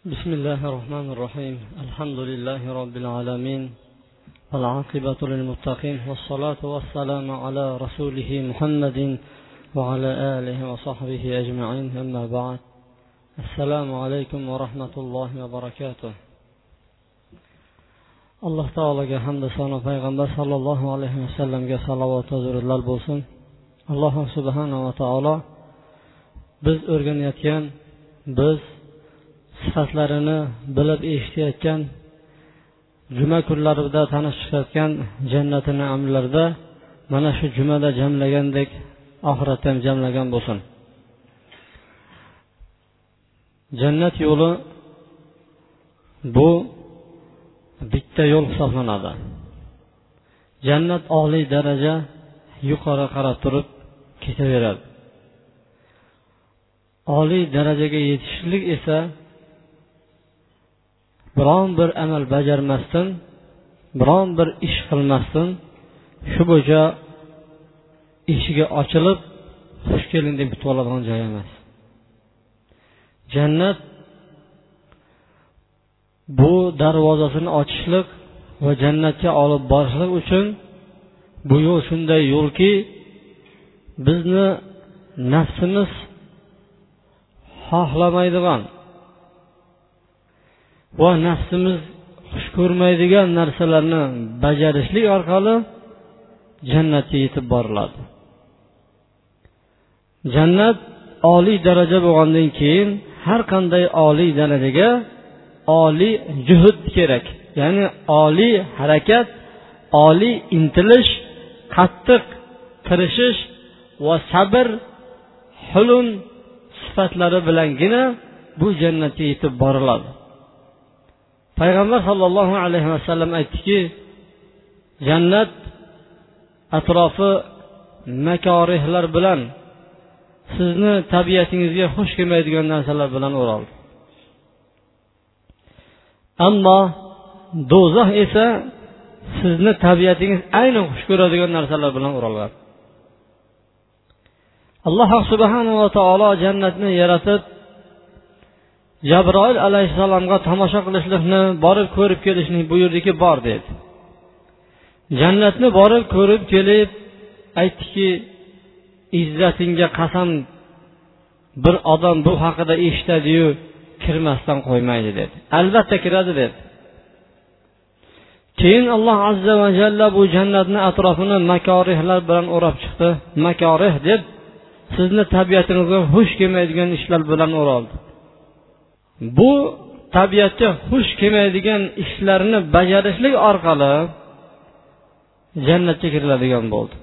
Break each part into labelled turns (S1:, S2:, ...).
S1: بسم الله الرحمن الرحيم. الحمد لله رب العالمين. والعاقبة للمتقين. والصلاة والسلام على رسوله محمد وعلى آله وصحبه أجمعين. أما بعد السلام عليكم ورحمة الله وبركاته. alloh taologa hamda sano payg'ambar sollallohu alayhi vasallamga salovat va durudlar bo'lsin alloh subhanava taolo biz o'rganayotgan biz sifatlarini bilib eshitayotgan juma kunlarida tanishayotgan jannati naamlarda mana shu jumada jamlagandek oxiratda ham jamlagan bo'lsin. Jannat yo'li bu bitta yo'l hisoblanadi. Jannat oliy daraja yuqori qarab turib ketaveradi. Oliy darajaga yetishlik esa biron bir amal bajarmasdan biron bir ish qilmasdan shu bo'yicha eshigi ochilib xush keling deb kutib oladigan joy emas. Jannat bu darvozasini ochishlik va jannatga olib borishlik uchun bu yo'l shunday yo'lki bizni nafsimiz xohlamaydigan va nafsimiz xush ko'rmaydigan narsalarni bajarishlik orqali jannatga yetib boriladi. Jannat oliy daraja bo'lgandan keyin har qanday oliy darajaga oliy juhud kerak ya'ni oliy harakat oliy intilish qattiq tirishish va sabr hulm sifatlari bilangina bu jannatga yetib boriladi. Payg'ambar sollallohu alayhi vasallam aytdiki jannat atrofi makorihlar bilan sizni tabiatingizga xush kelmaydigan narsalar bilan o'raldi. Ammo do'zax esa sizni tabiatingiz aynan xush ko'radigan narsalar bilan o'ralgan alloh subhanava taolo jannatni yaratib jabroil alayhissalomga tomosha qilishlikni borib ko'rib kelishni buyurdiki bor dedi. Jannatni borib ko'rib kelib aytdiki izzatingga qasam bir odam bu haqida eshitadiyu kirmasdan qo'ymaydi dedi. Albatta kiradi dedi. Keyin alloh azza va jalla bu jannatni atrofini makorihlar bilan o'rab chiqdi. Makorih deb sizni tabiatingizga xush kelmaydigan ishlar bilan o'raldi bu tabiatga xush kelmaydigan ishlarni bajarishlik orqali jannatga kiriladigan bo'ldi.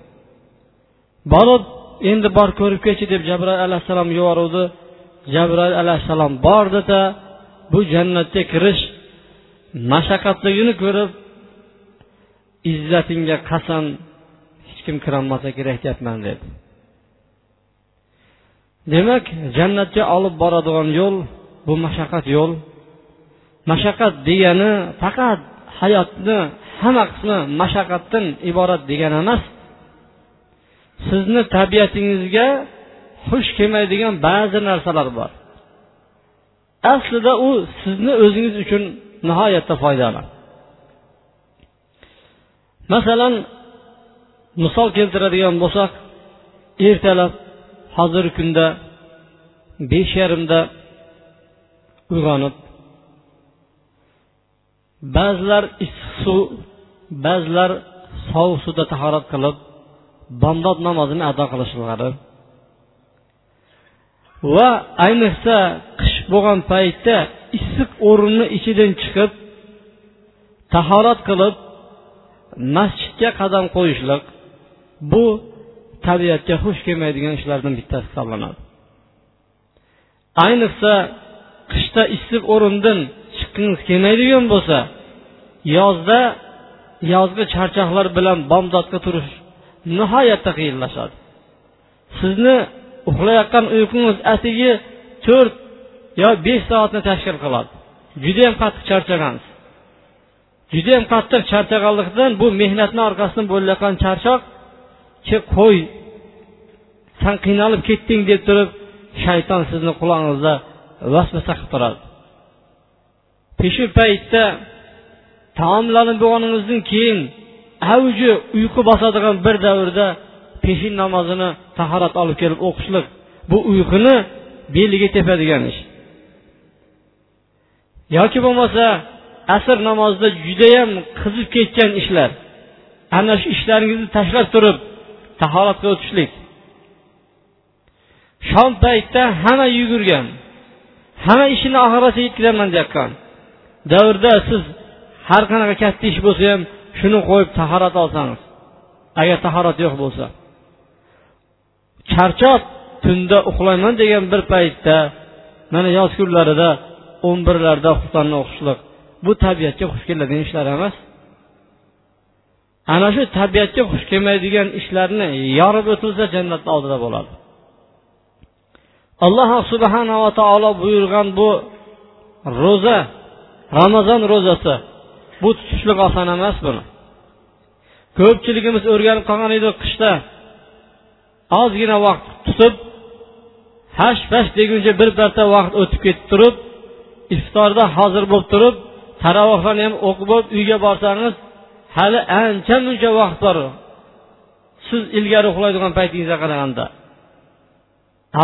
S1: Borib endi bor ko'rib kelchi deb jabroil alayhissalom yuboruvdi. Jabroil alayhissalom bordida bu jannatga kirish mashaqqatligini ko'rib izzatingga qasam hech kim kirolmasa kerak deyapman dedi. Demak jannatga olib boradigan yo'l bu mashaqqat yo'l. Mashaqqat degani faqat hayotni hamma qismi mashaqqatdan iborat degani emas. Sizni tabiatingizga xush kelmaydigan ba'zi narsalar bor. Aslida u sizni o'zingiz uchun nihoyatda foydali. Masalan misol keltiradigan bo'lsak ertalab hozirgi kunda besh yarimda uyg'onib ba'zilar issiq suv ba'zilar sovuq suvda tahorat qilib bomdod namozini ado qilishlari va ayniqsa qish bo'lgan paytda issiq o'rinni ichidan chiqib tahorat qilib masjidga qadam qo'yishlik bu tabiatga xush kelmaydigan ishlardan bittasi hisoblanadi. Ayniqsa qishda issiq o'rindan chiqqingiz kelmaydigan bo'lsa yozda yozgi charchoqlar bilan bomdodga turish nihoyatda qiyinlashadi. Sizni uxlayotgan uyqungiz atigi to'rt yo besh soatni tashkil qiladi. Judayam qattiq charchagansiz. Judayam qattiq charchaganlikdan bu mehnatni orqasidan bo'layotgan charchoq ki qo'y san qiynalib ketding deb turib shayton sizni qulog'ingizda vasvasa qilib turadi. Peshu paytda taomlanib bo'lganingizdan keyin avji uyqu bosadigan bir davrda peshin namozini tahorat olib kelib o'qishlik bu uyquni beliga tepadigan ish. Yoki bo'lmasa asr namozida judayam qizib ketgan ishlar ana shu ishlaringizni tashlab turib tahoratga o'tishlik. Shom paytda hamma yugurgan. Hamma ishini oxirigacha yetkazaman deyotgan davrda siz har qanaqa katta ish bo'lsa ham shuni qo'yib tahorat olsangiz agar tahorat yo'q bo'lsa. Charchoq tunda uxlayman degan bir paytda mana yoz kunlarida o'n birlarda xufonni o'qishlik bu tabiatga xush keladigan ishlar emas. Ana shu tabiatga xush kelmaydigan ishlarni yorib o'tilsa jannatni oldida bo'ladi. Alloh subhanava taolo buyurgan bu ro'za ramazon ro'zasi bu tutishlik oson emas buni. Ko'pchiligimiz o'rganib qolgan edik qishda ozgina vaqt tutib hash pash deguncha bir marta vaqt o'tib ketib turib iftorda hozir bo'lib turib taravohlarni ham o'qib bo'lib uyga borsangiz hali ancha muncha vaqt bor. Siz ilgari uxlaydigan paytingizga qaraganda.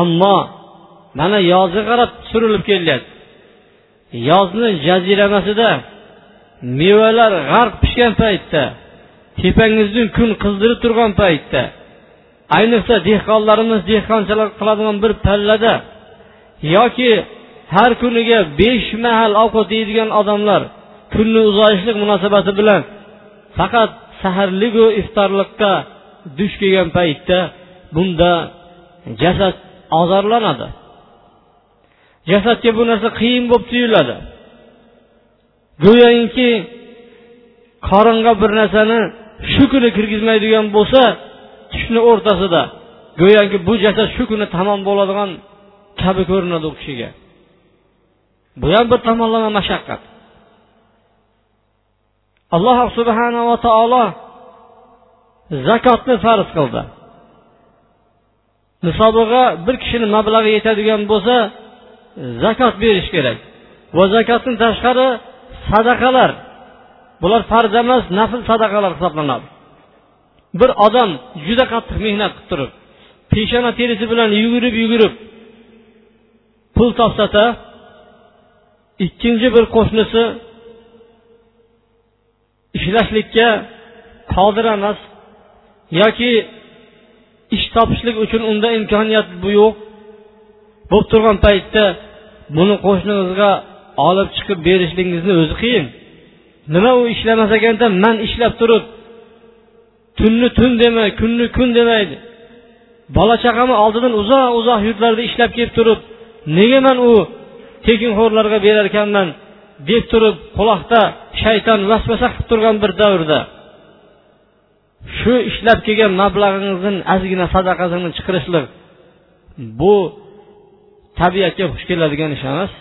S1: Ammo mana yozga qarab surilib kelyapti. Yozni jaziramasida mevalar g'arq pishgan paytda tepangizdan kun qizdirib turgan paytda ayniqsa dehqonlarimiz dehqonchilik qiladigan bir pallada yoki har kuniga besh mahal ovqat yeydigan odamlar kunni uzayishlik munosabati bilan faqat saharligu iftorlikqa duch kelgan paytda bunda jasad ozorlanadi jasadga bu narsa qiyin bo'lib tuyuladi. Go'yoki qoringa bir narsani shu kuni kirgizmaydigan bo'lsa tushni o'rtasida go'yoki bu jasad shu kuni tamom bo'ladigan kabi ko'rinadi u kishiga. Bu ham bir tomonlama mashaqqat. Alloh subhanava taolo zakotni farz qildi. Nisobiga bir kishini mablag'i yetadigan bo'lsa zakot berish kerak. Va zakotdan tashqari sadaqalar. Bular farz emas nafl sadaqalar hisoblanadi. Bir odam juda qattiq mehnat qilib turib peshona terisi bilan yugurib yugurib pul topsada ikkinchi bir qo'shnisi ishlashlikka qodir emas yoki ish topishlik uchun unda imkoniyat bu yo'q. Bo'lib turgan paytda buni qo'shningizga olib chiqib berishligingizni o'zi qiyin. Nima u ishlamas ekanda man ishlab turib tunni tun demay kunni kun demaydi bola chaqamni oldidan uzoq uzoq yurtlarda ishlab kelib turib nega man u tekinxo'rlarga berar ekanman deb turib quloqda shayton vasvasa qilib turgan bir davrda shu ishlab kelgan mablag'ingizni ozgina sadaqasini chiqarishlik bu tabiatga xush keladigan ish emas.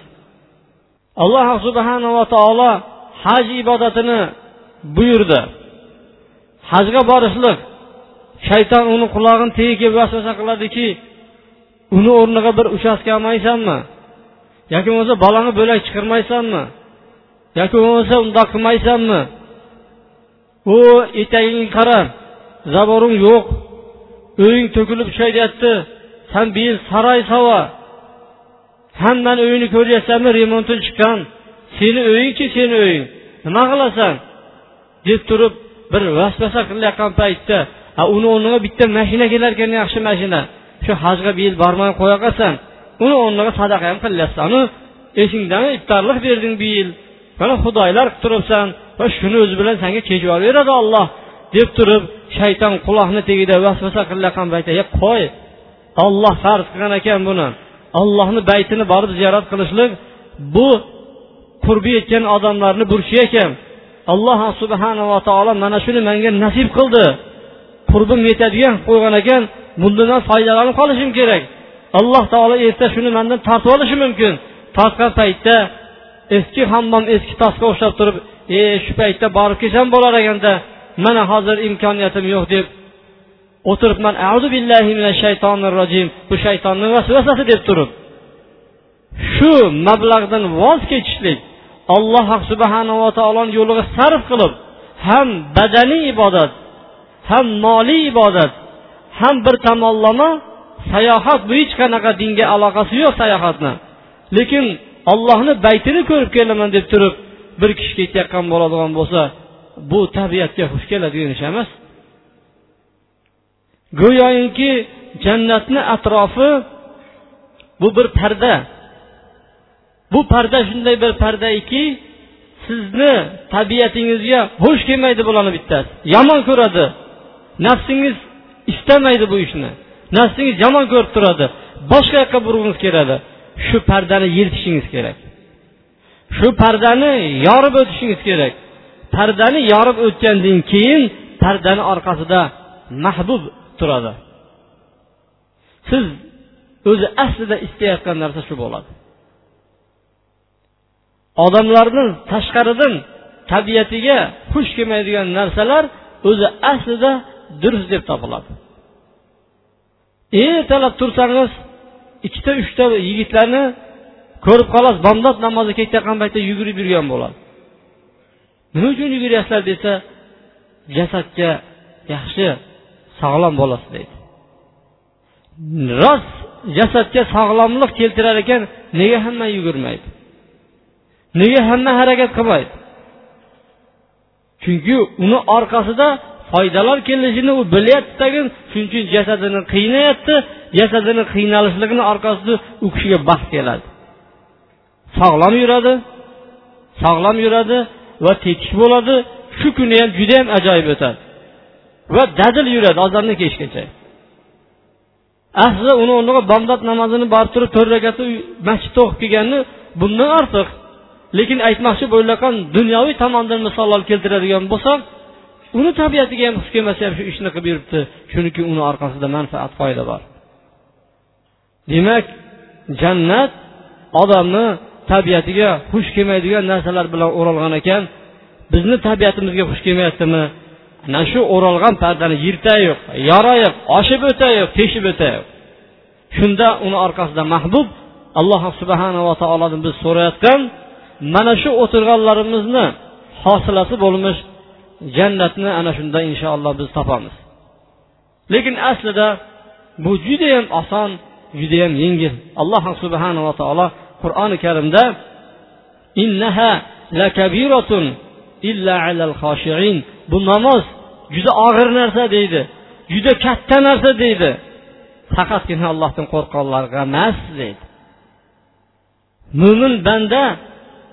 S1: Alloh subhanava taolo haj ibodatini buyurdi. Hajga borishlik shayton uni qulog'ini tagiga vasvasa qiladiki uni o'rniga bir uchastka olmaysanmi? Yoki bo'lmasa bolani bo'lak chiqarmaysanmi? Yoki bo'lmasa undoq qilmaysanmi? U etagingga qara zaboring yo'q uying to'kilib tushayyapti san bu yil saroy sova. Hammani uyini ko'ryapsanmi remonti chiqqan seni uyingchi seni uying nima qilasan deb turib bir vasvasa qilayotgan paytda uni o'rniga bitta mashina kelar ekan yaxshi mashina. Shu hajga bu yil bormay qo'ya qolsan uni o'rniga sadaqa ham qilyapsanu esingdami iftorlik berding bu yil. Mana xudoylar qilib turibsan va shuni o'zi bilan senga kechib yuboraveradi olloh deb turib shayton quloqni tagida vasvasa qilayotgan paytda e qo'y olloh farz qilgan ekan buni. Allohni baytini borib ziyorat qilishlik bu qurbi yetgan odamlarni burchi ekan. Alloh subhanava taolo mana shuni menga nasib qildi. Qurbim yetadigan qilib qo'ygan ekan bundan foydalanib qolishim kerak. Alloh taolo erta shuni mandan tortib olishi mumkin. Tortgan paytda eski hammom eski tosga o'xshab turib e shu paytda borib kelsam bo'lar ekanda mana hozir imkoniyatim yo'q deb o'tiribman auzu billahi minash shaytonir rojim bu shaytonni vasvasasi deb turib. Shu mablag'dan voz kechishlik alloh subhanava taoloni yo'liga sarf qilib ham badaniy ibodat ham moliy ibodat ham bir tomonlama sayohat bu hech qanaqa dinga aloqasi yo'q sayohatni. Lekin ollohni baytini ko'rib kelaman deb turib bir kishi ketayotgan bo'ladigan bo'lsa bu tabiatga xush keladigan ish emas. Go'yoki jannatni atrofi bu bir parda. Bu parda shunday bir pardaki sizni tabiatingizga xush kelmaydi bularni bittasi. Yomon ko'radi. Nafsingiz istamaydi bu ishni. Nafsingiz yomon ko'rib turadi. Boshqa yoqqa burgingiz keladi. Shu pardani yirtishingiz kerak. Shu pardani yorib o'tishingiz kerak. Pardani yorib o'tgandan keyin pardani orqasida mahbub turadi. Siz o'zi aslida istayotgan narsa shu bo'ladi. Odamlarni tashqaridan tabiatiga xush kelmaydigan narsalar o'zi aslida durust deb topiladi. Ertalab tursangiz ikkita uchta yigitlarni ko'rib qolasiz bomdod namozi ketayotgan paytda yugurib yurgan bo'ladi. Nima uchun yuguryapsizlar desa jasadga yaxshi sog'lom bo'lasiz deydi. Rost jasadga sog'lomlik keltirar ekan nega hamma yugurmaydi? Nega hamma harakat qilmaydi? Chunki uni orqasida foydalar kelishini u bilyapti tagin shuning uchun jasadini qiynayapti jasadini qiynalishligini orqasida u kishiga baxt keladi. Sog'lom yuradi sog'lom yuradi va tetik bo'ladi. Shu kuni ham judayam ajoyib o'tadi. Va dadil yuradi ozordan kechgacha aslida uni o'rniga bomdod namozini borib turib to'rt rakatni masjidda o'qib kelganni bundan ortiq lekin aytmoqchi bo'layotgan dunyoviy tomondan misollar keltiradigan bo'lsam uni tabiatiga ham xush kelmasa ham shu ishni qilib yuribdi chunki uni orqasida manfaat foyda bor. Demak jannat odamni tabiatiga xush kelmaydigan narsalar bilan o'ralgan ekan bizni tabiatimizga xush kelmayaptimi? Ana shu o'ralgan pardani yirtayiq yorayiq oshib o'tayiq teshib o'tayiq shunda uni orqasida mahbub alloh subhanava taolodan biz so'rayotgan mana shu o'tirganlarimizni hosilasi bo'lmish jannatni ana shunda inshaalloh biz topamiz. Lekin aslida bu judayam oson judayam yengil. Alloh subhanava taolo qur'oni karimda innaha lakabiratun illa alal xoshiin bu namoz juda og'ir narsa deydi. Juda katta narsa deydi. Faqatgina allohdan qo'rqqanlarga emas deydi. Mo'min banda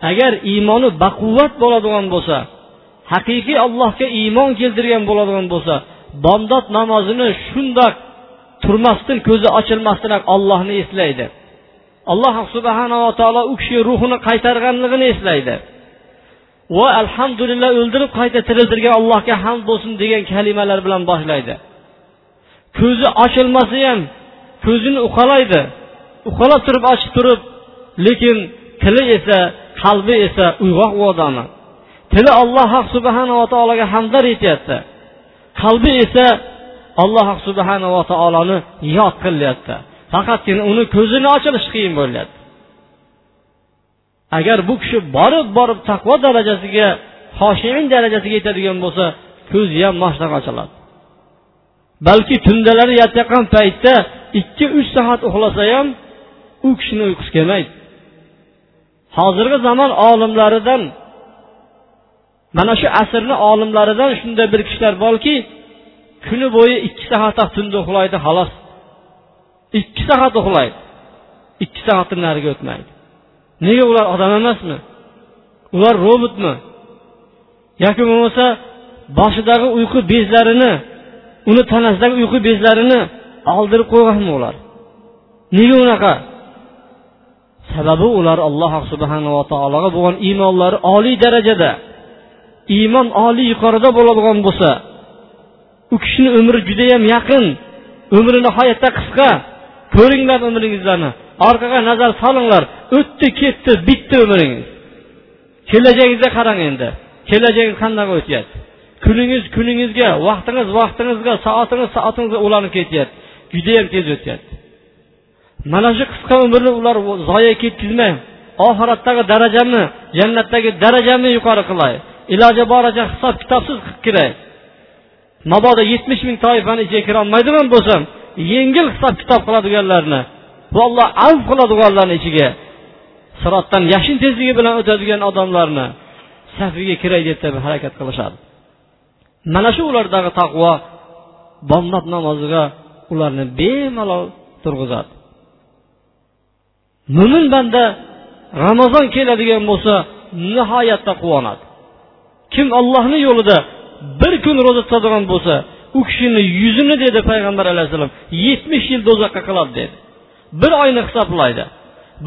S1: agar iymoni baquvvat bo'ladigan bo'lsa haqiqiy allohga iymon keltirgan bo'ladigan bo'lsa bomdod namozini shundoq turmasdan ko'zi ochilmasdan ollohni eslaydi. Alloh subhanava taolo u kishi ruhini qaytarganligini eslaydi. Va alhamdulillah o'ldirib qayta tiriltirgan allohga hamd bo'lsin degan kalimalar bilan boshlaydi. Ko'zi ochilmasa ham ko'zini uqalaydi uqalab turib ochib turib lekin tili esa qalbi esa uyg'oq u odamni. Tili alloh subhanava taologa hamdar aytyapti qalbi esa alloh subhanava taoloni yod qilyapti. Faqatgina uni ko'zini ochilishi qiyin bo'lyapti. Agar bu kishi borib borib taqvo darajasiga hoshimin darajasiga yetadigan bo'lsa ko'zi ham boshdan ochiladi. Balki tundalari yotayotgan paytda ikki uch soat uxlasa ham u kishini uyqusi kelmaydi. Hozirgi zamon olimlaridan mana shu asrni olimlaridan shunday bir kishilar borki kuni bo'yi ikki soat tunda uxlaydi xolos. Ikki soat uxlaydi. Ikki soatdan nariga o'tmaydi. Nega ular odam emasmi? Ular robotmi? Yoki bo'lmasa boshidagi uyqu bezlarini uni tanasidagi uyqu bezlarini oldirib qo'yganmi ular? Nega unaqa? Sababi ular alloh subhanava taologa bo'lgan iymonlari oliy darajada iymon oliy yuqorida bo'ladigan bo'lsa u kishini umri judayam yaqin umri nihoyatda qisqa. Ko'ringlar umringizlarni orqaga nazar solinglar. O'tdi ketdi bitdi umringiz kelajagingizga qarang endi. Kelajagingiz qanday o'tyapti? Kuningiz kuningizga vaqtingiz vaqtingizga soatingiz soatingizga ulanib ketyapti. Judayam tez o'tyapti. Mana shu qisqa umrni ular zoya ketkazmay oxiratdagi darajamni jannatdagi darajamni yuqori qilay. Iloji boricha hisob kitobsiz qilib kiray. Mabodo yetmish ming toifani ichiga kirolmaydigan bo'lsam yengil hisob kitob qiladiganlarni va alloh avf qiladiganlarni ichiga sirotdan yashin tezligi bilan o'tadigan odamlarni safiga kiray deb harakat qilishadi. Mana shu ulardagi taqvo bomdod namoziga ularni bemalol turg'izadi. Mo'min banda ramazon keladigan bo'lsa nihoyatda quvonadi kim ollohni yo'lida bir kun ro'za tutadigan bo'lsa u kishini yuzini dedi payg'ambar alayhissalom yetmish yil do'zaxga qiladi dedi. Bir oyni hisoblaydi.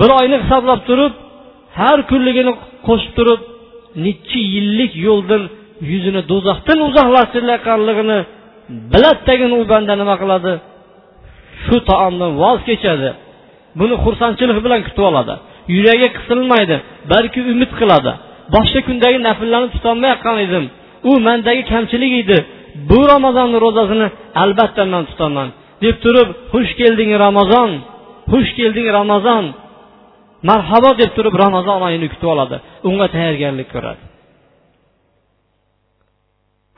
S1: Bir oyni hisoblab turib har kunligini qo'shib turib nechi yillik yo'ldan yuzini do'zaxdan uzoqlashtirayotganligini biladidagina u banda nima qiladi? Shu taomdan voz kechadi. Buni xursandchilik bilan kutib oladi. Yuragi qisilmaydi balki umid qiladi. Boshqa kundagi nafllarni tutolmayotgan edim. U mandagi kamchilik edi. Bu ramazonni ro'zasini albatta man tutaman. Deb turib xush kelding ramazon! Xush kelding ramazon! Marhabo deb turib ramazon oyini kutib oladi. Unga tayyorgarlik ko'radi.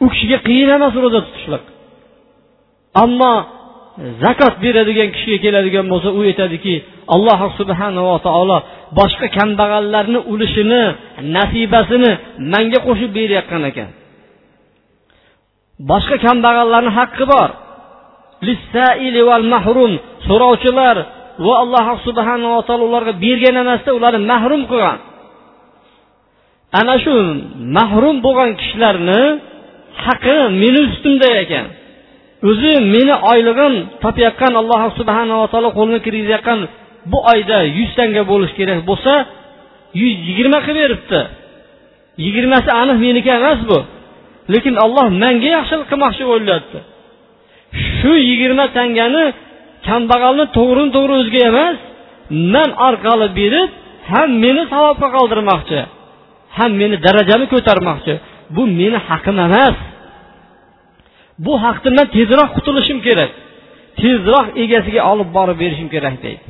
S1: U kishiga qiyin emas ro'za tutishlik. Ammo zakot beradigan kishiga keladigan bo'lsa u aytadiki alloh subhanava taolo boshqa kambag'allarni ulushini nasibasini manga qo'shib berayotgan ekan. Boshqa kambag'allarni haqqi bor. Mahrum so'rovchilar va alloh subhanava taolo ularga bergan emasda ularni mahrum qilgan. Ana shu mahrum bo'lgan kishilarni haqqi meni ustimda ekan. O'zi meni oylig'im topayotgan alloh subhanava taolo qo'lini kirgizayotgan bu oyda yuz tanga bo'lishi kerak bo'lsa yuz yigirma qilib beribdi. Yigirmasi aniq meniki emas bu. Lekin olloh manga yaxshilik qilmoqchi o'ylayapti shu yigirma tangani kambag'alni to'g'rini to'g'ri o'ziga emas man orqali berib ham meni savobga qoldirmoqchi ham meni darajamni ko'tarmoqchi. Bu meni haqim emas. Bu haqni man tezroq qutulishim kerak tezroq egasiga olib borib berishim kerak deydi.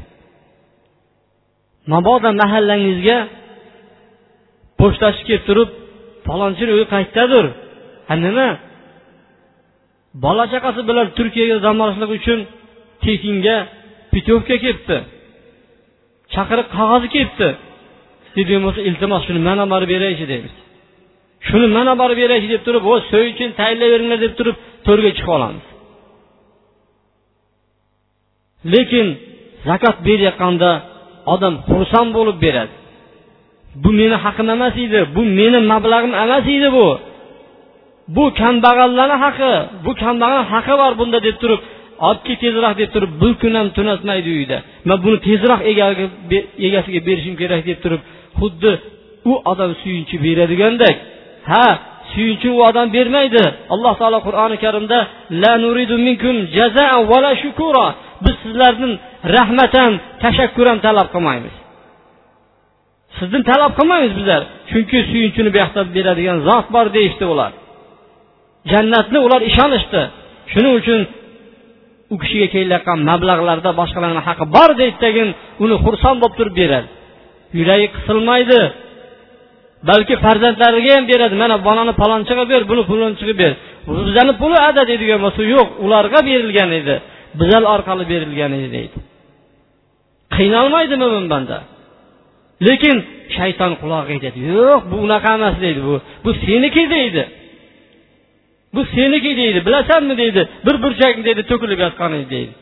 S1: Mabodo mahallangizga pochtachi kelib turib falonchini uyi qayerdadir ha nima? Bola chaqasi bilan turkiyaga dam olishlik uchun tekinga putyovka kelibdi. Chaqiriq qog'ozi kelibdi. Deydigan bo'lmasa iltimos shuni mana borib beraychi deymiz. Shuni mana borib beraychi deb turib o so'yichin tayinlayveringlar deb turib to'rga chiqib olamiz. Lekin zakot berayotganda odam xursand bo'lib beradi. Bu meni haqim emas edi bu meni mablag'im emas edi bu. Bu kambag'allarni haqi bu kambag'al haqi bor bunda deb turib olib kel tezroq deb turib bir kun ham tunatmaydi uyda. Man buni tezroq egasiga berishim kerak deb turib xuddi u odam suyunchi beradigandek ha suyunchi u odam bermaydi. Alloh taolo qur'oni karimda la nuridu minkum jazaa vala shukura. Biz sizlardan rahmat ham tashakkur ham talab qilmaymiz. Sizdan talab qilmaymiz bizlar. Chunki suyunchini buyoqda beradigan zot bor deyishdi ular. Jannatni ular ishonishdi. Shuning uchun u kishiga kelayotgan mablag'larda boshqalarni haqqi bor deydidagin uni xursand bo'lib turib beradi. Yuragi qisilmaydi balki farzandlariga ham beradi. Mana bolani palonchiga ber buni palonchiga ber. Bizani puli ada deydigan bo'lsa yo'q ularga berilgan edi. Bizlar orqali berilgan edi deydi. Qiynalmaydi mo'min banda? Lekin shayton qulog'iga aytadi yo'q bu unaqa emas deydi bu. Bu seniki deydi. Bu seniki deydi bilasanmi deydi bir burchak deydi to'kilib yotgan edi deydi.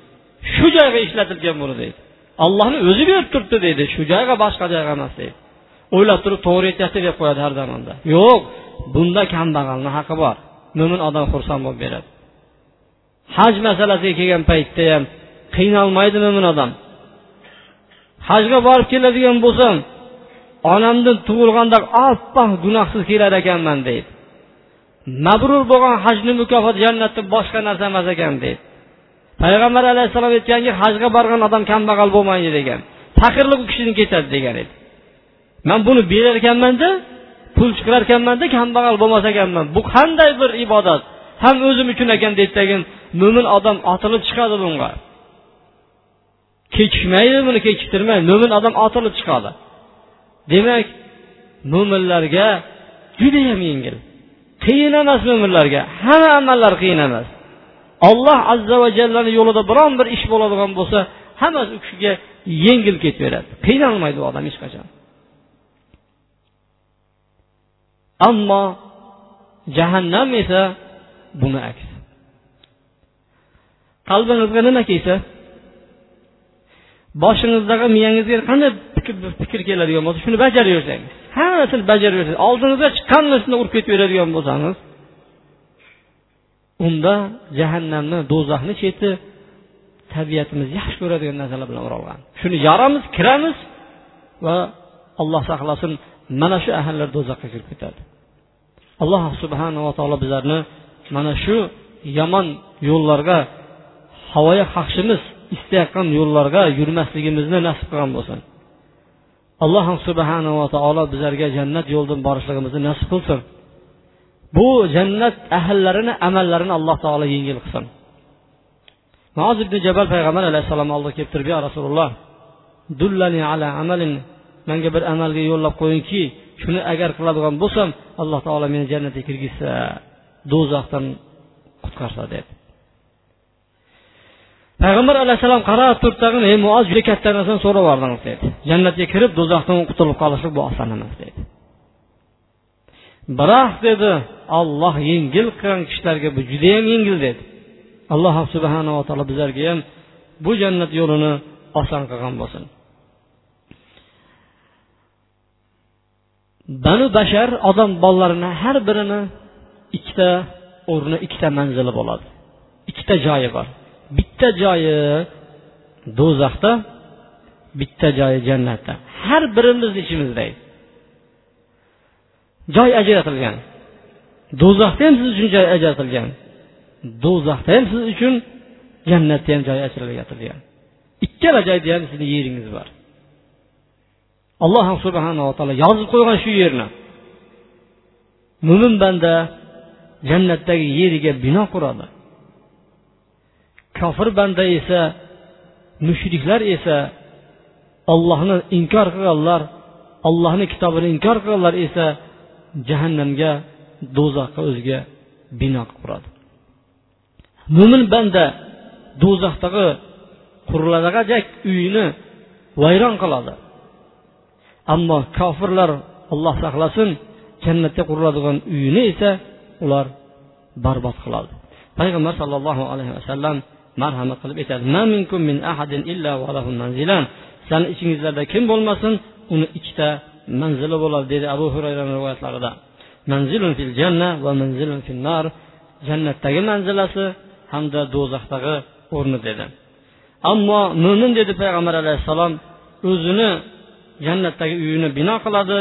S1: Shu joyga ishlatilgan buni deydi. Allohni o'zi berib turibdi deydi shu joyga boshqa joyga emas deydi. O'ylab turib to'g'ri aytyapti deb qo'yadi har zamonda. Yo'q bunda kambag'alni haqqi bor. Mo'min odam xursand bo'lib beradi. Haj masalasiga kelgan paytda ham qiynalmaydi mo'min odam. Hajga borib keladigan bo'lsam onamdan tug'ilganda oppoq gunohsiz kelar ekanman deydi. Mabrur bo'lgan hajni mukofoti jannatda boshqa narsa emas ekan deydi payg'ambar alayhissalom aytganki hajga borgan odam kambag'al bo'lmaydi degan. Faqirlik u kishidan ketadi degan edi. Man buni berar ekanmanda pul chiqarar ekanmanda kambag'al bo'lmas ekanman. Bu qanday bir ibodat? Ham o'zim uchun ekan deydidagin mo'min odam otilib chiqadi bunga. Kechikmaydi buni kechiktirmaydi mo'min odam otilib chiqadi. Demak mo'minlarga judayam yengil. Qiyin emas mo'minlarga hamma amallar qiyin emas olloh azza va jallani yo'lida biron bir ish bo'ladigan bo'lsa hammasi u kishiga yengil ketaveradi. Qiynalmaydi u odam hech qachon. Ammo jahannam esa buni aksi qalbingizga nima kelsa? Boshingizdagi miyangizga qanday fikr keladigan bo'lsa shuni bajaraversangiz hammasini bajaraversangiz oldingizga chiqqan narsani urib ketaveradigan bo'lsangiz unda jahannamni do'zaxni cheti tabiatimiz yaxshi ko'radigan narsalar bilan o'ralgan. Shuni yoramiz kiramiz va alloh saqlasin mana shu ahallar do'zaxga kirib ketadi. Alloh subhanava taolo bizlarni mana shu yomon yo'llarga havoga qaqshimiz istayotgan yo'llarga yurmasligimizni nasib qilgan bo'lsin. Alloh subhanava taolo bizlarga jannat yo'lidan borishligimizni nasib qilsin. Bu jannat ahllarini amallarini alloh taolo yengil qilsin. Noz ibn jabal payg'ambar alayhissalom oldiga kelib turib yo rasululloh dullani ala amalin manga bir amalga yo'llab qo'yingki shuni agar qiladigan bo'lsam alloh taolo meni jannatga kirgizsa do'zaxdan qutqarsa dedi. Payg'ambar alayhissalom qarab turibdag'in ey muoz juda katta narsani so'rab yubordingiz dedi. Jannatga kirib do'zaxdan qutulib qolishlik bu oson emas dedi. Biroq dedi olloh yengil qilgan kishilarga bu judayam yengil dedi. Alloh subhanava taolo bizlarga ham bu jannat yo'lini oson qilgan bo'lsin. Banu bashar odam bolalarini har birini ikkita o'rni ikkita manzili bo'ladi. Ikkita joyi bor. Bitta joyi do'zaxda bitta joyi jannatda. Har birimizni ichimizda. Joy ajratilgan. Do'zaxda ham siz uchun joy ajratilgan. Do'zaxda ham siz uchun jannatda ham joy ajratilgan ikkala joyda ham sizni yeringiz bor. Alloh subhanava taolo yozib qo'ygan shu yerni. Mo'min banda jannatdagi yeriga bino quradi. Kofir banda esa mushriklar esa ollohni inkor qilganlar ollohni kitobini inkor qilganlar esa jahannamga do'zaxga o'ziga bino qilib quradi. Mo'min banda do'zaxdagi quriladigan uyini vayron qiladi. Ammo kofirlar alloh saqlasin jannatda quriladigan uyini esa ular barbod qiladi. Payg'ambar sollallohu alayhi vasallam marhamat qilib aytadi. Sani ichingizlarda kim bo'lmasin uni ikkita manzili bo'ladi dedi abu hurayra rivoyatlarida. Manzilun fil janna va manzilun fil nar. Jannatdagi manzilasi hamda do'zaxdagi o'rni dedi. Ammo mo'min dedi payg'ambar alayhissalom o'zini jannatdagi uyini bino qiladi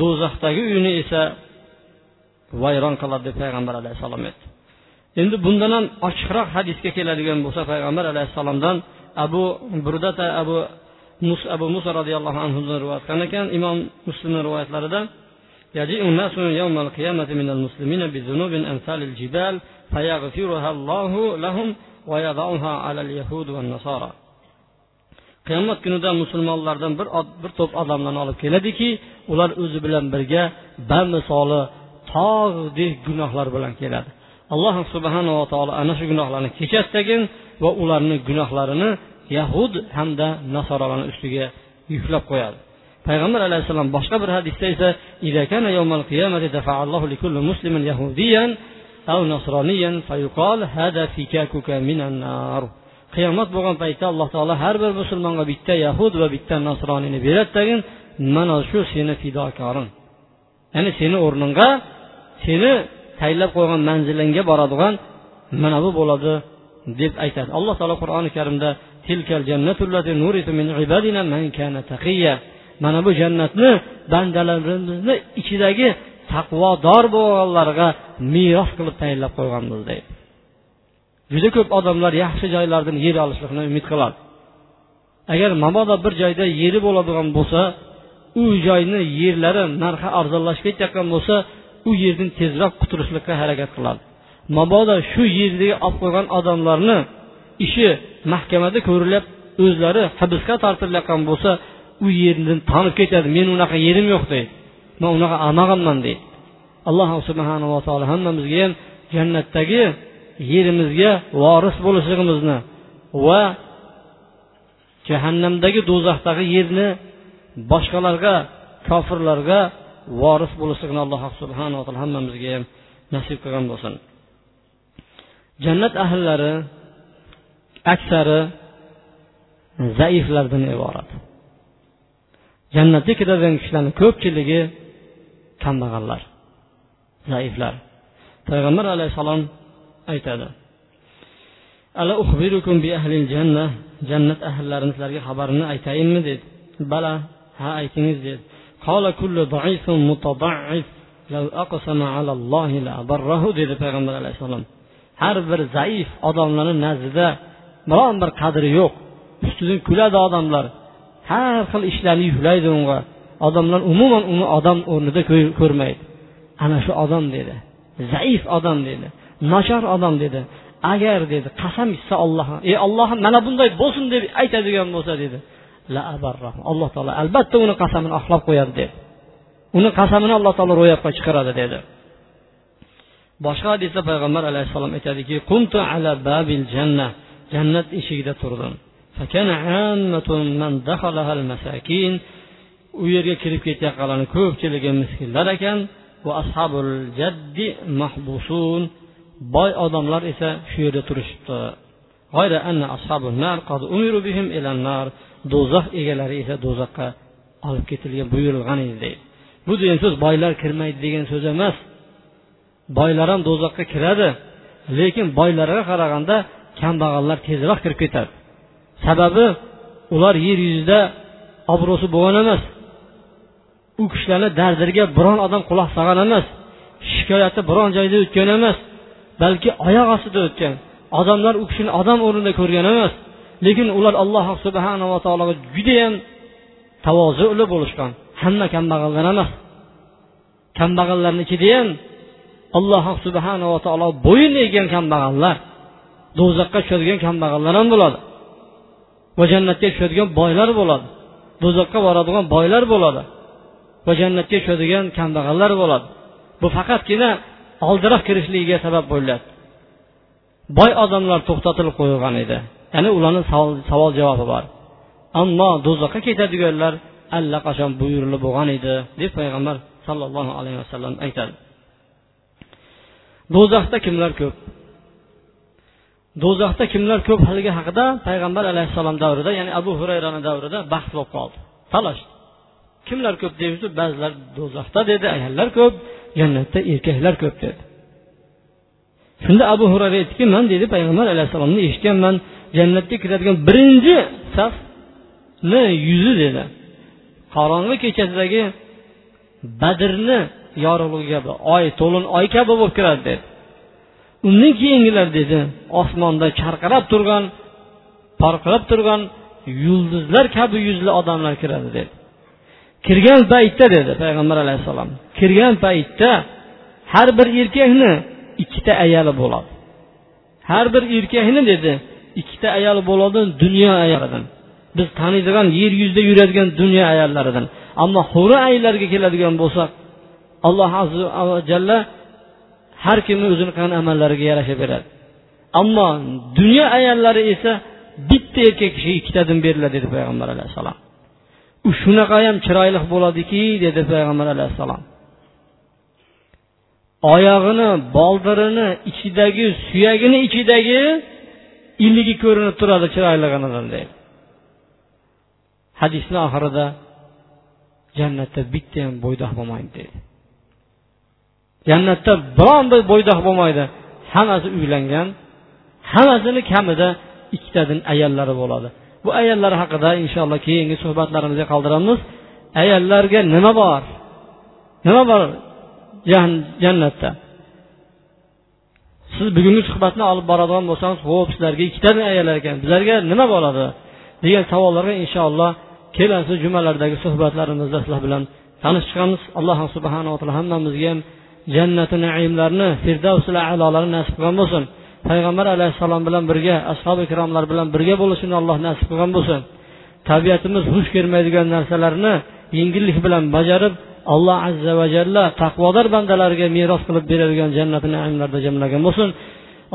S1: do'zaxdagi uyini esa vayron qiladi deb payg'ambar alayhissalom aytdi. endi bundan ham ochiqroq hadisga keladigan bo'lsa payg'ambar alayhissalomdan abu burdata abu mus abu muso roziyallohu anhudan rivoyat qilgan ekan imom muslimni rivoyatlarida يجيء الناس يوم القيامة من المسلمين بذنوب أمثال الجبال فيغفرها الله لهم ويضعها على اليهود والنصارى qiyomat kunida musulmonlardan bir bir to'p odamlarni olib keladiki ular o'zi bilan birga bamisoli tog'dek gunohlar bilan keladi Alloh subhanava taolo ana shu gunohlarni kechirsin va ularni gunohlarini yahud hamda nasoralarni ustiga yuklab qo'yadi. Payg'ambar alayhissalom boshqa bir hadisda esa qiyomat bo'lgan paytda alloh taolo har bir musulmonga bitta yahud va bitta nasroniyni beradi tagin mana shu seni fidokoring ya'ni seni o'rningga seni tayinlab qo'ygan manzilingga boradigan mana bu bo'ladi deb aytadi. Alloh taolo qur'oni karimda mana bu jannatni bandalarimizni ichidagi taqvodor bo'lganlarga meros qilib tayinlab qo'yganmiz deydi. Juda ko'p odamlar yaxshi joylardan yer olishlikni umid qiladi. Agar mabodo bir joyda yeri bo'ladigan bo'lsa u joyni yerlari narxi arzonlashib ketayotgan bo'lsa u yerdan tezroq qutulishlikka harakat qiladi. Mabodo shu yerdagi olib qo'ygan odamlarni ishi mahkamada ko'rilib o'zlari hibsga tortilayotgan bo'lsa u yerdan tanib ketadi meni unaqa yerim yo'q deydi. Man unaqa olmaganman deydi. Alloh subhanava taolo hammamizga ham jannatdagi yerimizga voris bo'lishligimizni va jahannamdagi do'zaxdagi yerni boshqalarga kofirlarga voris bo'lishligini alloh subhanava taolo hammamizga ham nasib qilgan bo'lsin. Jannat ahllari aksari zaiflardan iborat. Jannatga kiradigan kishilarni ko'pchiligi kambag'allar zaiflar. Payg'ambar alayhissalom aytadi ala uxbirukum bi ahlil janna jannat ahllarini sizlarga xabarini aytayinmi? dedi. Bala ha aytingiz dedi. قال كل ضعيف متضعف لو أقسم على الله لأبره dedi payg'ambar alayhissalom har bir zaif odamlarni nazdida biron bir qadri yo'q ustidan kuladi odamlar har xil ishlarni yuklaydi unga odamlar umuman uni odam o'rnida ko'rmaydi ana shu odam dedi zaif odam dedi nochor odam dedi agar dedi qasam ichsa olloh ey ollohim mana bunday bo'lsin deb aytadigan bo'lsa dedi La alloh taolo albatta uni qasamini oqlab qo'yadi dedi. Uni qasamini alloh taolo ro'yobga chiqaradi dedi. Boshqa hadisda payg'ambar alayhissalom aytadiki qumtu ala babil janna jannat eshigida turdim. U yerga kirib ketayotganlarni ko'pchiligi miskinlar ekan va ashabul jaddi mahbusun. Boy odamlar esa shu yerda turishibdi. Do'zax egalari esa do'zaxga olib ketilgan buyurilgan edi deydi. Bu degan so'z boylar kirmaydi degan so'z emas. Boylar ham do'zaxga kiradi lekin boylarga qaraganda kambag'allar tezroq kirib ketadi. Sababi ular yer yuzida obro'si bo'lgan emas. U kishilarni dardiga biron odam quloq solgan emas. Shikoyati biron joyda o'tgan emas balki oyoq ostida o'tgan. Odamlar u kishini odam o'rnida ko'rgan emas. Lekin ular alloh subhanava taologa judayam tavozuli bo'lishgan. Hamma kambag'allar emas. Kambag'allarni ichida ham alloh subhanava taolo bo'yin eggan kambag'allar do'zaxga tushadigan kambag'allar ham bo'ladi. Va jannatga tushadigan boylar bo'ladi. Do'zaxga boradigan boylar bo'ladi. Va jannatga tushadigan kambag'allar bo'ladi. Bu faqatgina oldiroq kirishligiga sabab bo'ladi boy odamlar to'xtatilib qo'yilgan edi. Ya'ni ularni savol javobi bor. Ammo do'zaxga ketadiganlar allaqachon buyurilib bo'lgan edi deb payg'ambar sollallohu alayhi vasallam aytadi. Do'zaxda kimlar ko'p? Do'zaxda kimlar ko'p haligi haqida payg'ambar alayhissalom davrida ya'ni abu hurayrani davrida bahs bo'lib qoldi. Talash kimlar ko'p deymiz ba'zilar do'zaxda dedi ayollar ko'p jannatda erkaklar ko'p dedi. Shunda abu hurayra aytdiki man deydi payg'ambar alayhissalomni eshitganman jannatga kiradigan birinchi safni yuzi dedi. Qorong'i kechasidagi badrni yorug'ligi kabi oy to'lin oy kabi bo'lib kiradi dedi. Undan keyingilar dedi osmonda charqirab turgan porqirab turgan yulduzlar kabi yuzli odamlar kiradi dedi. Kirgan paytda dedi payg'ambar alayhissalom kirgan paytda har bir erkakni ikkita ayoli bo'ladi. Har bir erkakni dedi ikkita ayol bo'ladi dunyo ayolidan. Biz taniydigan yer yuzida yuradigan dunyo ayollaridan ammo huri ayollarga keladigan bo'lsak alloh azza va jalla har kimni o'zini qilgan amallariga yarasha beradi. Ammo dunyo ayollari esa bitta erkak kishiga ikkitadan beriladi dedi payg'ambar alayhissalom. U shunaqa ham chiroyli bo'ladiki dedi payg'ambar alayhissalom. Oyog'ini boldirini ichidagi suyagini ichidagi iligi ko'rinib turadi chiroyliganidan deydi hadisni oxirida jannatda bitta ham bo'ydoq bo'lmaydi deydi jannatda biron bir bo'ydoq bo'lmaydi. Hammasi uylangan hammasini kamida ikkitadan ayollari bo'ladi. Bu ayollar haqida inshaalloh keyingi suhbatlarimizga qoldiramiz. Ayollarga nima bor? Nima bor jannatda. Siz bugungi suhbatni olib boradigan bo'lsangiz ho'p sizlarga ikkitadan ayollar ekan. Bizlarga nima bo'ladi? Degan savollarga inshaalloh kelasi jumalardagi suhbatlarimizda sizlar bilan tanishib chiqamiz alloh subhanava taolo hammamizga ham jannati naimlarni firdavsil alolarni nasib qilgan bo'lsin. Payg'ambar alayhissalom bilan birga ashobi ikromlar bilan birga bo'lishini alloh nasib qilgan bo'lsin. Tabiatimiz xush kelmaydigan narsalarni yengillik bilan bajarib alloh azza va jalla taqvodor bandalarga meros qilib beradigan jannati naimlarda jamlagan bo'lsin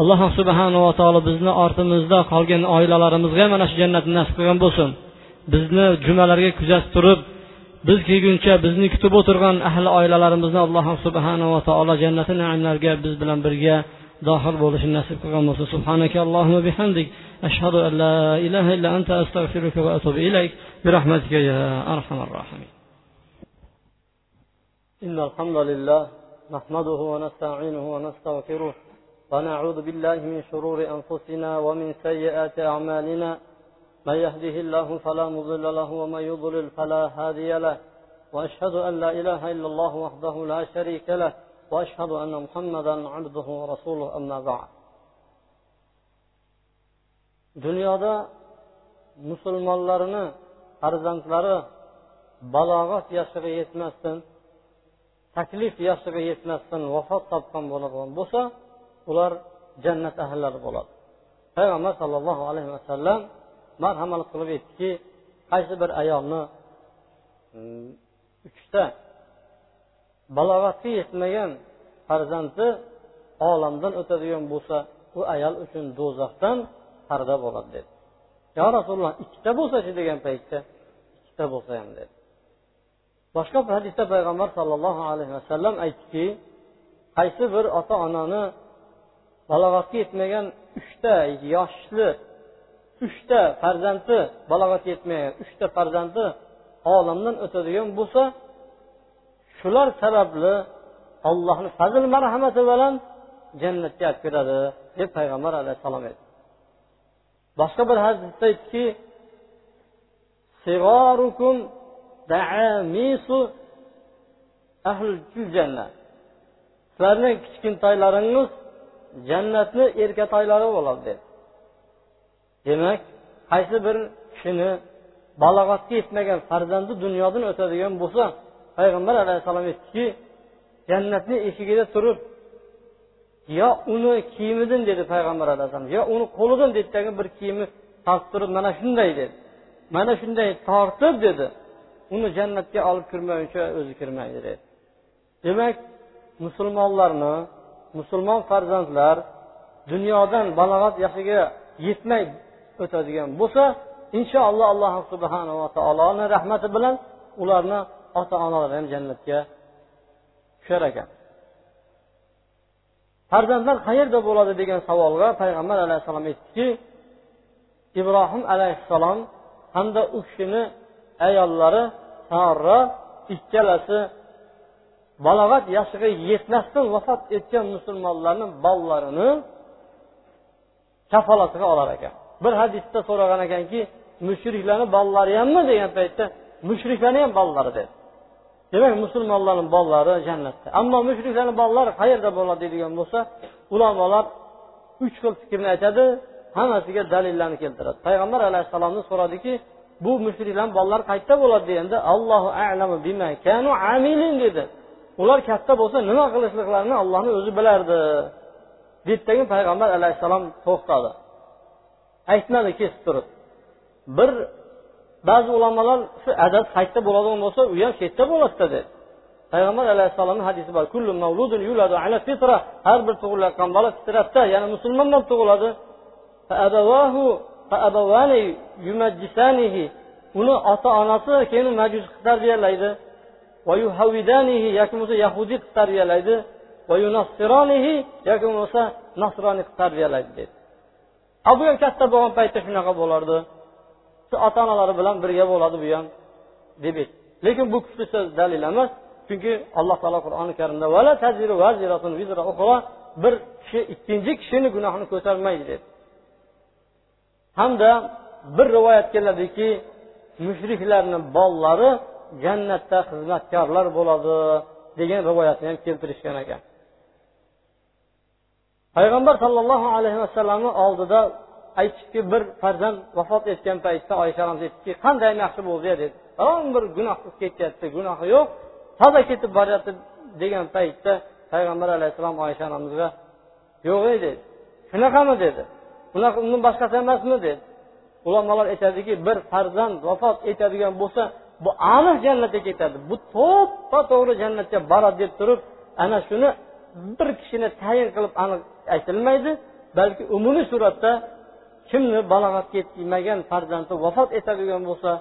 S1: alloh subhanava taolo bizni ortimizda qolgan oilalarimizga mana shu jannatni nasib qilgan bo'lsin bizni jumalarga kuzatib turib biz kelguncha bizni kutib o'tirgan ahli oilalarimizni alloh subhanava taolo jannati naimlarga biz bilan birga داخل بولش الناس بقى سبحانك اللهم وبحمدك أشهد أن لا إله إلا أنت أستغفرك وأتوب إليك برحمتك يا أرحم الراحمين إن الحمد لله نحمده ونستعينه ونستغفره ونعوذ بالله من شرور أنفسنا ومن سيئات أعمالنا. من يهده الله فلا مضل له ومن يضلل فلا هادي له. وأشهد أن لا إله إلا الله وحده لا شريك له. وأشهد أن محمدا عبده ورسوله أما بعد. dunyoda musulmonlarni farzandlari balog'at yoshiga yetmasdan taklif yoshiga yetmasdan vafot topgan bo'ladigan bo'lsa ular jannat ahllari bo'ladi. Payg'ambar sollallohu alayhi vasallam marhamat qilib aytdiki qaysi bir ayolni mm, uchta balog'atga yetmagan farzandi olamdan o'tadigan bo'lsa u ayol uchun do'zaxdan parda bo'ladi dedi. Yo rasululloh ikkita bo'lsachi degan paytda ikkita bo'lsa ham dedi. Boshqa bir hadisda payg'ambar sollallohu alayhi vasallam aytdiki qaysi bir ota onani balog'atga yetmagan uchta yoshli uchta farzandi balog'atga yetmagan uchta farzandi olamdan o'tadigan bo'lsa shular sababli ollohni fazl marhamati bilan jannatga olib kiradi deb payg'ambar alayhissalom aytdi. Boshqa bir hadisda aytdiki sizlarning kichkintoylaringiz jannatni erkatoylari bo'ladi dedi demak qaysi bir kishini balog'atga yetmagan farzandi dunyodan o'tadigan bo'lsa payg'ambar alayhissalom aytdiki jannatni eshigida turib yo uni kiyimidan? dedi payg'ambar alayhissalom. Yo uni qo'lidan? dedidagi bir kiyimi tortib turib mana shunday dedi. Mana shunday tortib dedi. Uni jannatga olib kirmaguncha o'zi kirmaydi. Dedi demak musulmonlarni musulmon farzandlar dunyodan balog'at yoshiga yetmay o'tadigan bo'lsa inshaalloh alloh subhanava taoloni rahmati bilan ularni ota onalari ham jannatga tushar ekan. Farzandlar qayerda bo'ladi degan savolga payg'ambar alayhissalom aytdiki ibrohim alayhissalom hamda u kishini ayollari sarra ikkalasi balog'at yoshiga yetmasdan vafot etgan musulmonlarni bolalarini kafolatiga olar ekan. Bir hadisda so'ragan ekanki mushriklarni bolalari hammi degan paytda mushriklarni ham bolalari dedi. Demak musulmonlarni bolalari jannatda. Ammo mushriklarni bolalari qayerda bo'ladi deydigan bo'lsa ulamolar uch xil fikrni aytadi hammasiga dalillarni keltiradi. Payg'ambar alayhissalomni so'radiki bu mushriklarni bolalari qayerda bo'ladi deganda allohu alamu bima kanu amilin dedi. Ular katta bo'lsa nima qilishliklarini allohni o'zi bilardi deydidagi payg'ambar alayhissalom to'xtadi. Aytmadi kesib turib. Bir ba'zi ulamolar shu adad qayerda bo'ladigan bo'lsa u ham shu yerda bo'ladida dedi. Payg'ambar alayhissalomni hadisi bor har bir tug'ilayotgan bola fitratda ya'ni musulmon bo'lib tug'iladi. Uni ota onasi keyin majus qilib tarbiyalaydi yoki bo'lmasa yahudiy qilib tarbiyalaydi yoki bo'lmasa nasroniy qilib tarbiyalaydi dedi bu ham katta bo'lgan paytda shunaqa bo'lardi. Shu ota onalari bilan birga bo'ladi bu ham deb aytdi. Lekin bu kuchli so'z dalil emas chunki alloh taolo qur'oni karimda bir kishi ikkinchi kishini gunohini ko'tarmaydi dedi hamda bir rivoyat keladiki mushriklarni bolalari jannatda xizmatkorlar bo'ladi degan rivoyatni ham keltirishgan ekan. Payg'ambar sollallohu alayhi vasallamni oldida aytibki bir farzand vafot etgan paytda oysha onamiz aytdiki qanday yaxshi bo'ldi dedi. Biron bir gunoh qilib ketyapti gunohi yo'q toza ketib boryapti degan paytda payg'ambar alayhissalom oysha onamizga yo'q ey dedi. Shunaqami? dedi. Bunaqa undan boshqasi emasmi dedi ulamolar aytadiki bir farzand vafot etadigan bo'lsa bu aniq jannatga ketadi. Bu to'ppa to'g'ri jannatga boradi deb turib ana shuni bir kishini tayin qilib aniq aytilmaydi balki umumiy suratda kimni balog'atga yetmagan farzandi vafot etadigan bo'lsa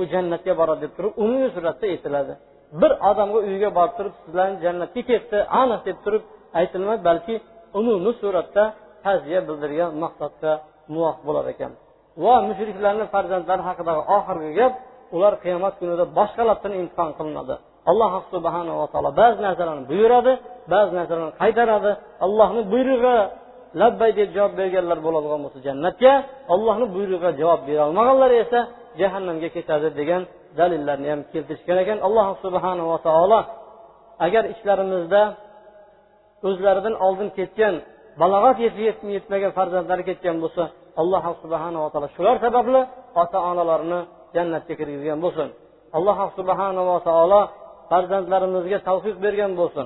S1: u jannatga boradi deb turib umumiy suratda aytiladi. Bir odamga uyiga borib turib sizlarni jannatga ketdi aniq deb turib aytilmaydi balki umumiy suratda ta'ziya bildirgan maqsadga muvofiq bo'lar ekan. Va mushriklarni farzandlari haqidagi oxirgi gap ular qiyomat kunida boshqalardan imtihon qilinadi. Alloh subhanava taolo ba'zi narsalarni buyuradi ba'zi narsalarni qaytaradi. Allohni buyrug'i labbay deb javob berganlar bo'ladigan bo'lsa jannatga allohni buyrug'iga javob berolmaganlar esa jahannamga ketadi degan dalillarni ham keltirishgan ekan. Alloh subhanava taolo agar ichlarimizda o'zlaridan oldin ketgan balog'at yetmagan farzandlari ketgan bo'lsa alloh subhanava taolo shular sababli ota onalarini jannatga kirgizgan bo'lsin alloh subhanava taolo farzandlarimizga tavfiq bergan bo'lsin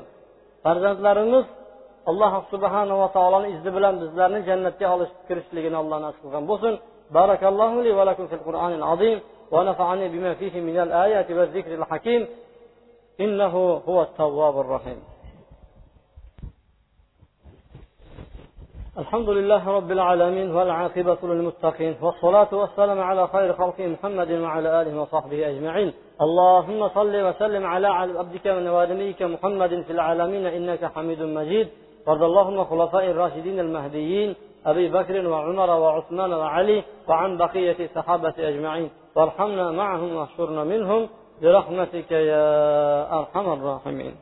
S1: farzandlarimiz alloh subhanava taoloni izni bilan bizlarni jannatga olish kirishligini alloh nasib qilgan bo'lsin بارك الله لي ولكم في القرآن العظيم ونفعني بما فيه من الآيات والذكر الحكيم إنه هو التواب الرحيم الحمد لله رب العالمين والعاقبة للمتقين والصلاة والسلام على خير خلق محمد وعلى آله وصحبه أجمعين. اللهم صل وسلم على عبدك ونوادميك محمد في العالمين إنك حميد مجيد. وارض اللهم خلفاء الراشدين المهديين أبي بكر وعمر وعثمان وعلي وعن بقية الصحابة أجمعين. وارحمنا معهم واحشرنا منهم. برحمتك يا أرحم الراحمين.